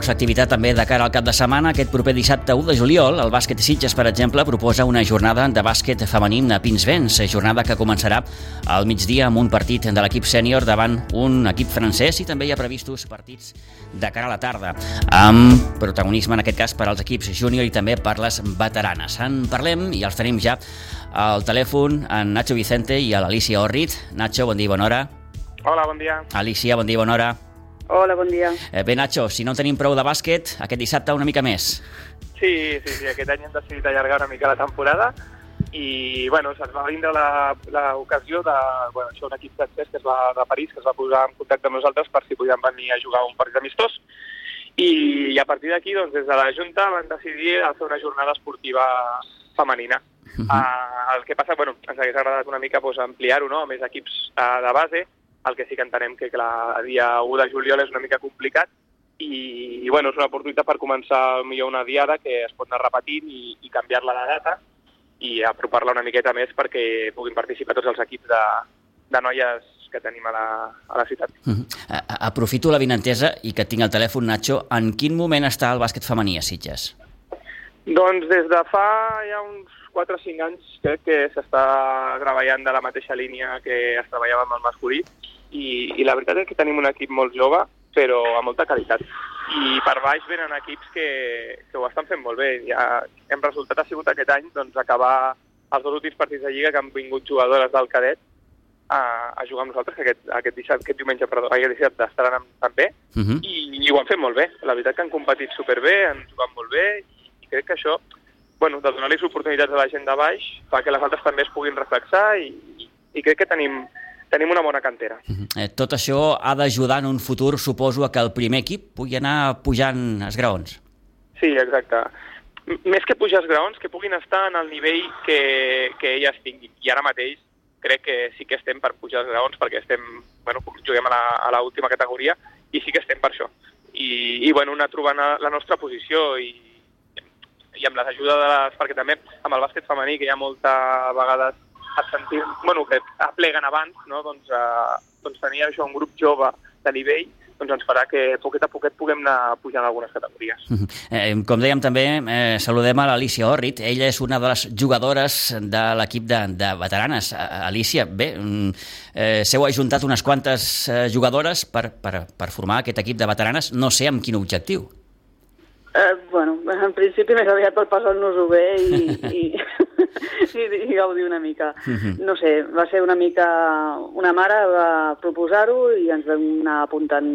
Força activitat també de cara al cap de setmana. Aquest proper dissabte 1 de juliol, el bàsquet Sitges, per exemple, proposa una jornada de bàsquet femení a Pinsbens, jornada que començarà al migdia amb un partit de l'equip sènior davant un equip francès i també hi ha previstos partits de cara a la tarda, amb protagonisme en aquest cas per als equips júnior i també per les veteranes. En parlem i els tenim ja al telèfon en Nacho Vicente i a l'Alicia Orrit. Nacho, bon dia i bona hora. Hola, bon dia. Alicia, bon dia i bona hora. Hola, bon dia. Eh, bé, Nacho, si no tenim prou de bàsquet, aquest dissabte una mica més. Sí, sí, sí, aquest any hem decidit allargar una mica la temporada i, bueno, se'ns va vindre l'ocasió de, bueno, això, un equip francès que es va, de París que es va posar en contacte amb nosaltres per si podíem venir a jugar un partit amistós i, i a partir d'aquí, doncs, des de la Junta van decidir fer una jornada esportiva femenina. Uh -huh. uh, el que passa, bueno, ens hagués agradat una mica pues, ampliar-ho, no?, a més equips uh, de base, el que sí que entenem que, clar, el dia 1 de juliol és una mica complicat i, i bueno, és una oportunitat per començar millor una diada que es pot anar repetint i, i canviar-la de data i apropar-la una miqueta més perquè puguin participar tots els equips de, de noies que tenim a la, a la ciutat. Uh -huh. Aprofito la vinentesa i que tinc el telèfon, Nacho. En quin moment està el bàsquet femení a Sitges? Doncs des de fa ja uns 4 o 5 anys crec que s'està treballant de la mateixa línia que es treballava amb el masculí i, i la veritat és que tenim un equip molt jove, però amb molta qualitat. I per baix venen equips que, que ho estan fent molt bé. Ja, hem resultat ha sigut aquest any doncs, acabar els dos últims partits de Lliga que han vingut jugadores del cadet a, a jugar amb nosaltres, que aquest, aquest, dissabte, aquest diumenge, perdó, aquest dissabte estaran també, uh -huh. i, i ho han fet molt bé. La veritat que han competit superbé, han jugat molt bé, i, crec que això, bueno, de donar-los oportunitats a la gent de baix, fa que les altres també es puguin reflexar, i, i crec que tenim, tenim una bona cantera. -huh. eh, tot això ha d'ajudar en un futur, suposo, a que el primer equip pugui anar pujant els graons. Sí, exacte. M més que pujar els graons, que puguin estar en el nivell que, que elles tinguin. I ara mateix crec que sí que estem per pujar els graons, perquè estem, bueno, juguem a l'última categoria, i sí que estem per això. I, i bueno, anar trobant la nostra posició i, i amb les ajudes de les... perquè també amb el bàsquet femení, que hi ha molta vegades et sentir, bueno, que apleguen abans, no? doncs, eh, doncs tenir això, un grup jove de nivell doncs ens farà que poquet a poquet puguem anar pujant algunes categories. Eh, com dèiem també, eh, saludem a l'Alicia Orrit. Ella és una de les jugadores de l'equip de, de veteranes. Alicia, bé, mm, eh, s'heu ajuntat unes quantes eh, jugadores per, per, per formar aquest equip de veteranes. No sé amb quin objectiu. Eh, bueno, en principi més aviat per passar-nos-ho bé i, i, i, i gaudir una mica. Uh -huh. No sé, va ser una mica... Una mare va proposar-ho i ens vam anar apuntant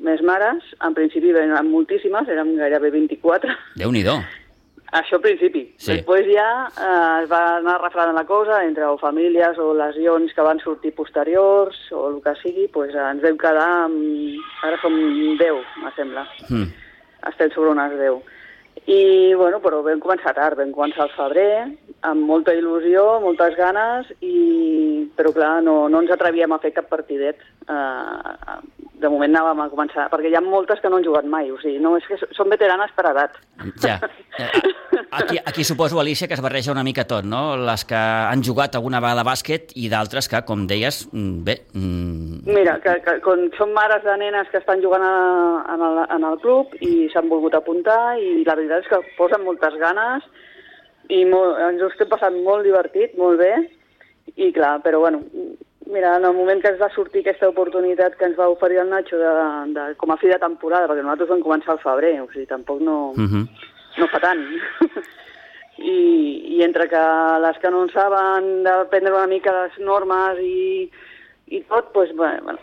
més mares. En principi eren moltíssimes, érem gairebé 24. Déu-n'hi-do. Això al principi. Sí. Després ja eh, es va anar refredant la cosa entre o famílies o lesions que van sortir posteriors o el que sigui, pues, ens vam quedar amb... Ara som 10, me sembla. Mm. Estem sobre unes 10. I, bueno, però vam començar tard, vam començar al febrer, amb molta il·lusió, moltes ganes, i... però clar, no, no ens atrevíem a fer cap partidet. Uh, de moment anàvem a començar, perquè hi ha moltes que no han jugat mai, o sigui, no, és que són veteranes per edat. Ja. Aquí, aquí suposo, Alicia, que es barreja una mica tot, no? Les que han jugat alguna vegada a bàsquet i d'altres que, com deies, mm, bé... Mm... Mira, que, que quan són mares de nenes que estan jugant a, en, el, en el club i s'han volgut apuntar i la veritat és que posen moltes ganes i molt, ens ho estem passant molt divertit, molt bé, i clar, però bueno, mira, en el moment que ens va sortir aquesta oportunitat que ens va oferir el Nacho de, de, com a fi de temporada, perquè nosaltres vam començar al febrer, o sigui, tampoc no, uh -huh. No fa tant. I, I entre que les que no en saben d'aprendre una mica les normes i, i tot, doncs, bueno,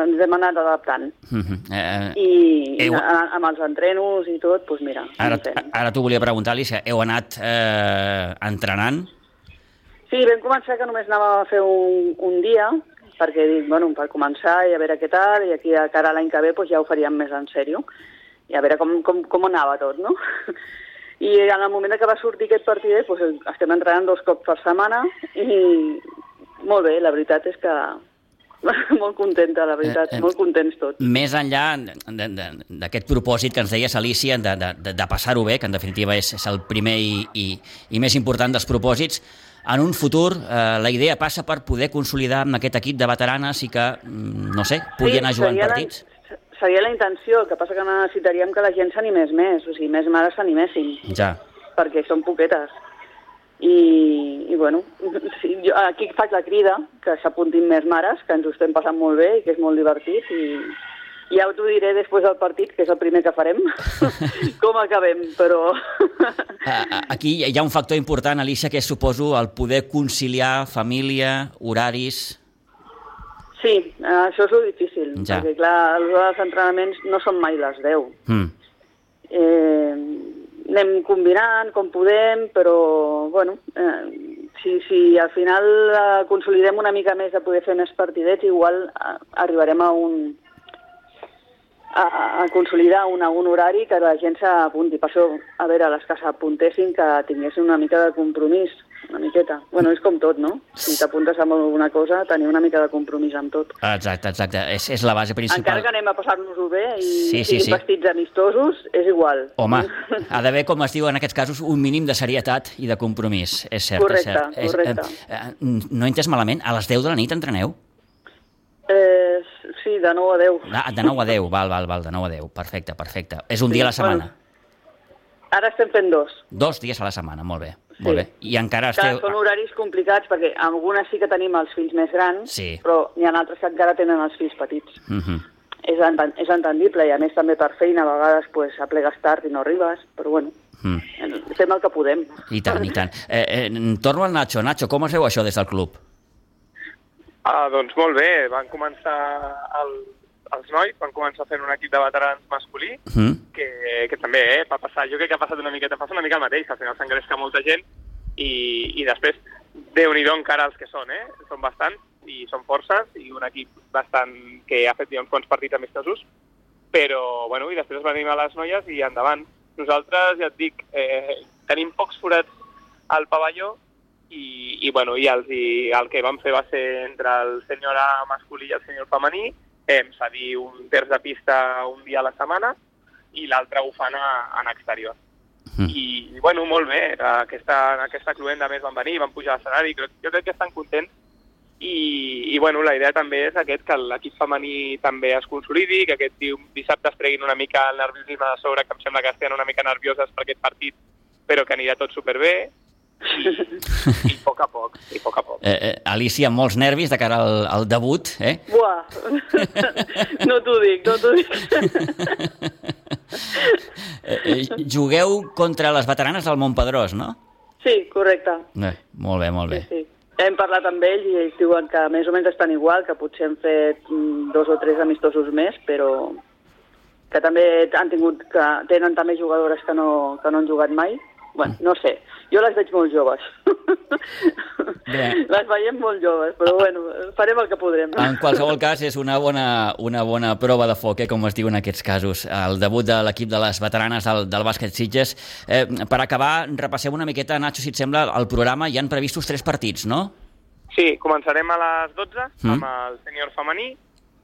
ens hem anat adaptant. Uh -huh. eh, I heu... amb els entrenos i tot, doncs mira. Ara, ara t'ho volia preguntar, Alicia, heu anat eh, entrenant? Sí, vam començar que només anàvem a fer un, un dia, perquè dic, bueno, per començar i a veure què tal, i aquí a cara l'any que ve doncs, ja ho faríem més en sèrio, i a veure com, com, com anava tot, no? I en el moment que va sortir aquest partidet, doncs, estem entrenant dos cops per setmana, i molt bé, la veritat és que molt contenta, la veritat, eh, eh, molt contents tots. Més enllà d'aquest propòsit que ens deies, Alicia, de, de, de passar-ho bé, que en definitiva és, és el primer i, i, i més important dels propòsits, en un futur eh, la idea passa per poder consolidar amb aquest equip de veteranes i que, mm, no sé, pugui sí, anar jugant partits? Seria la intenció, el que passa que necessitaríem que la gent s'animés més, o sigui, més mares s'animessin, Ja. perquè són poquetes. I, i bueno, sí, jo aquí faig la crida, que s'apuntin més mares, que ens ho estem passant molt bé i que és molt divertit, i ja t'ho diré després del partit, que és el primer que farem, com acabem, però... Aquí hi ha un factor important, Alicia, que és, suposo, el poder conciliar família, horaris... Sí, eh, això és lo difícil, Ja. perquè clar, els entrenaments no són mai les 10. Mm. Eh, anem combinant com podem, però, bueno, eh, si, si al final eh, consolidem una mica més de poder fer més partidets, igual eh, arribarem a un a, a consolidar un, un horari que la gent s'apunti. Per això, a veure, les que s'apuntessin que tinguessin una mica de compromís, una miqueta. Bueno, és com tot, no? Si t'apuntes a alguna cosa, tenir una mica de compromís amb tot. Exacte, exacte. És, és la base principal. Encara que anem a passar-nos-ho bé i Sí, sí, sí. vestits amistosos, és igual. Home, ha d'haver, com es diu en aquests casos, un mínim de serietat i de compromís. És cert, Correcte, és cert. És, correcte. eh, eh, no he entès malament, a les 10 de la nit entreneu? Eh, sí, de 9 a 10. Ah, de 9 a 10, val, val, val, de 9 a 10, perfecte, perfecte. És un Sí, dia a la setmana. Ara estem fent dos. Dos dies a la setmana, molt bé, Sí. molt bé. I encara Clar, esteu... són horaris complicats perquè algunes sí que tenim els fills més grans, Sí. però n'hi ha altres que encara tenen els fills petits. Mhm. És, enten és entendible i a més també per feina a vegades pues, aplegues tard i no arribes, però bueno, Mm. fem el que podem. I tant, i tant. Eh, eh, torno al Nacho. Nacho, com es veu això des del club? Ah, doncs molt bé, van començar el, els nois, van començar fent un equip de veterans masculí, Mm? que, que també eh, va passar, jo crec que ha passat una miqueta, passa una mica el mateix, al final s'engresca molta gent i, i després, déu nhi encara els que són, eh? Són bastants i són forces i un equip bastant que ha fet ja uns quants partits amistosos, però, bueno, i després venim a les noies i endavant. Nosaltres, ja et dic, eh, tenim pocs forats al pavelló i, i, bueno, i, els, i el que vam fer va ser entre el senyor masculí i el senyor femení, hem cedir un terç de pista un dia a la setmana i l'altre ho fan a, en exterior. Mm. I, i, bueno, molt bé, aquesta, en aquesta cluenda més van venir, van pujar a l'escenari, jo crec que estan contents i, i bueno, la idea també és aquest, que l'equip femení també es consolidi, que aquest di dissabte es treguin una mica el nerviosisme de sobre, que em sembla que estan una mica nervioses per aquest partit, però que anirà tot superbé, i, i a poc a poc, i a poc a poc. Eh, eh, Alicia, amb molts nervis de cara al, al debut, eh? Buah, no t'ho dic, no t'ho dic. eh, eh? Jugueu contra les veteranes del Montpedrós, no? Sí, correcte. Eh, molt bé, molt bé. Sí, sí. Hem parlat amb ells i ells diuen que més o menys estan igual, que potser hem fet mm, dos o tres amistosos més, però que també han tingut, que tenen també jugadores que no, que no han jugat mai. Bueno, no sé, jo les veig molt joves. Bé. Les veiem molt joves, però bueno, farem el que podrem. En qualsevol cas, és una bona, una bona prova de foc, eh, com es diu en aquests casos. El debut de l'equip de les veteranes del, del bàsquet Sitges. Eh, per acabar, repassem una miqueta, Nacho, si et sembla, el programa. Hi han previstos tres partits, no? Sí, començarem a les 12 Mm. amb el sènior femení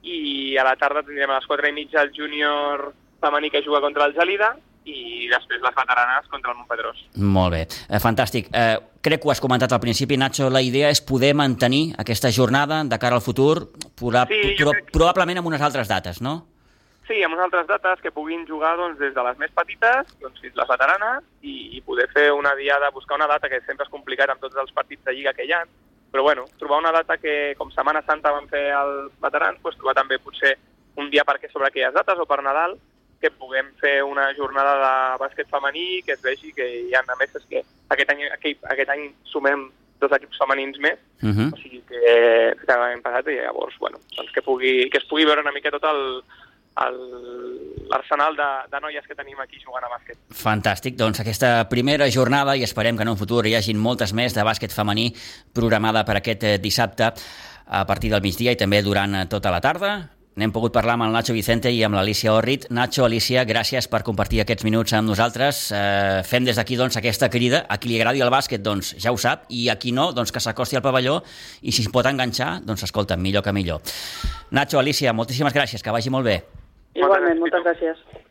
i a la tarda tindrem a les 4 i mitja el júnior femení que juga contra el Gelida i després les veteranes contra el Montpedrós. Molt bé, eh, fantàstic. Eh, crec que ho has comentat al principi, Nacho, la idea és poder mantenir aquesta jornada de cara al futur, proba Sí, pro crec- probablement amb unes altres dates, no? Sí, amb unes altres dates que puguin jugar doncs, des de les més petites doncs, fins les veteranes i, i poder fer una diada, buscar una data que sempre és complicat amb tots els partits de Lliga que hi ha, però bueno, trobar una data que, com Setmana Santa van fer els veterans, doncs, trobar també potser un dia perquè sobre aquelles dates o per Nadal que puguem fer una jornada de bàsquet femení, que es vegi que hi ha, a més, és que aquest any, aquest, aquest any sumem dos equips femenins més, Uh -huh. o sigui que, que l'any passat i llavors, bueno, doncs que, pugui, que es pugui veure una mica tot el l'arsenal de, de noies que tenim aquí jugant a bàsquet. Fantàstic, doncs aquesta primera jornada i esperem que en un futur hi hagin moltes més de bàsquet femení programada per aquest dissabte a partir del migdia i també durant tota la tarda. N'hem pogut parlar amb el Nacho Vicente i amb l'Alicia Orrit. Nacho, Alicia, gràcies per compartir aquests minuts amb nosaltres. Eh, fem des d'aquí doncs, aquesta crida. A qui li agradi el bàsquet doncs, ja ho sap, i a qui no, doncs, que s'acosti al pavelló i si es pot enganxar, doncs escolta, millor que millor. Nacho, Alicia, moltíssimes gràcies, que vagi molt bé. Igualment, Moltes gràcies.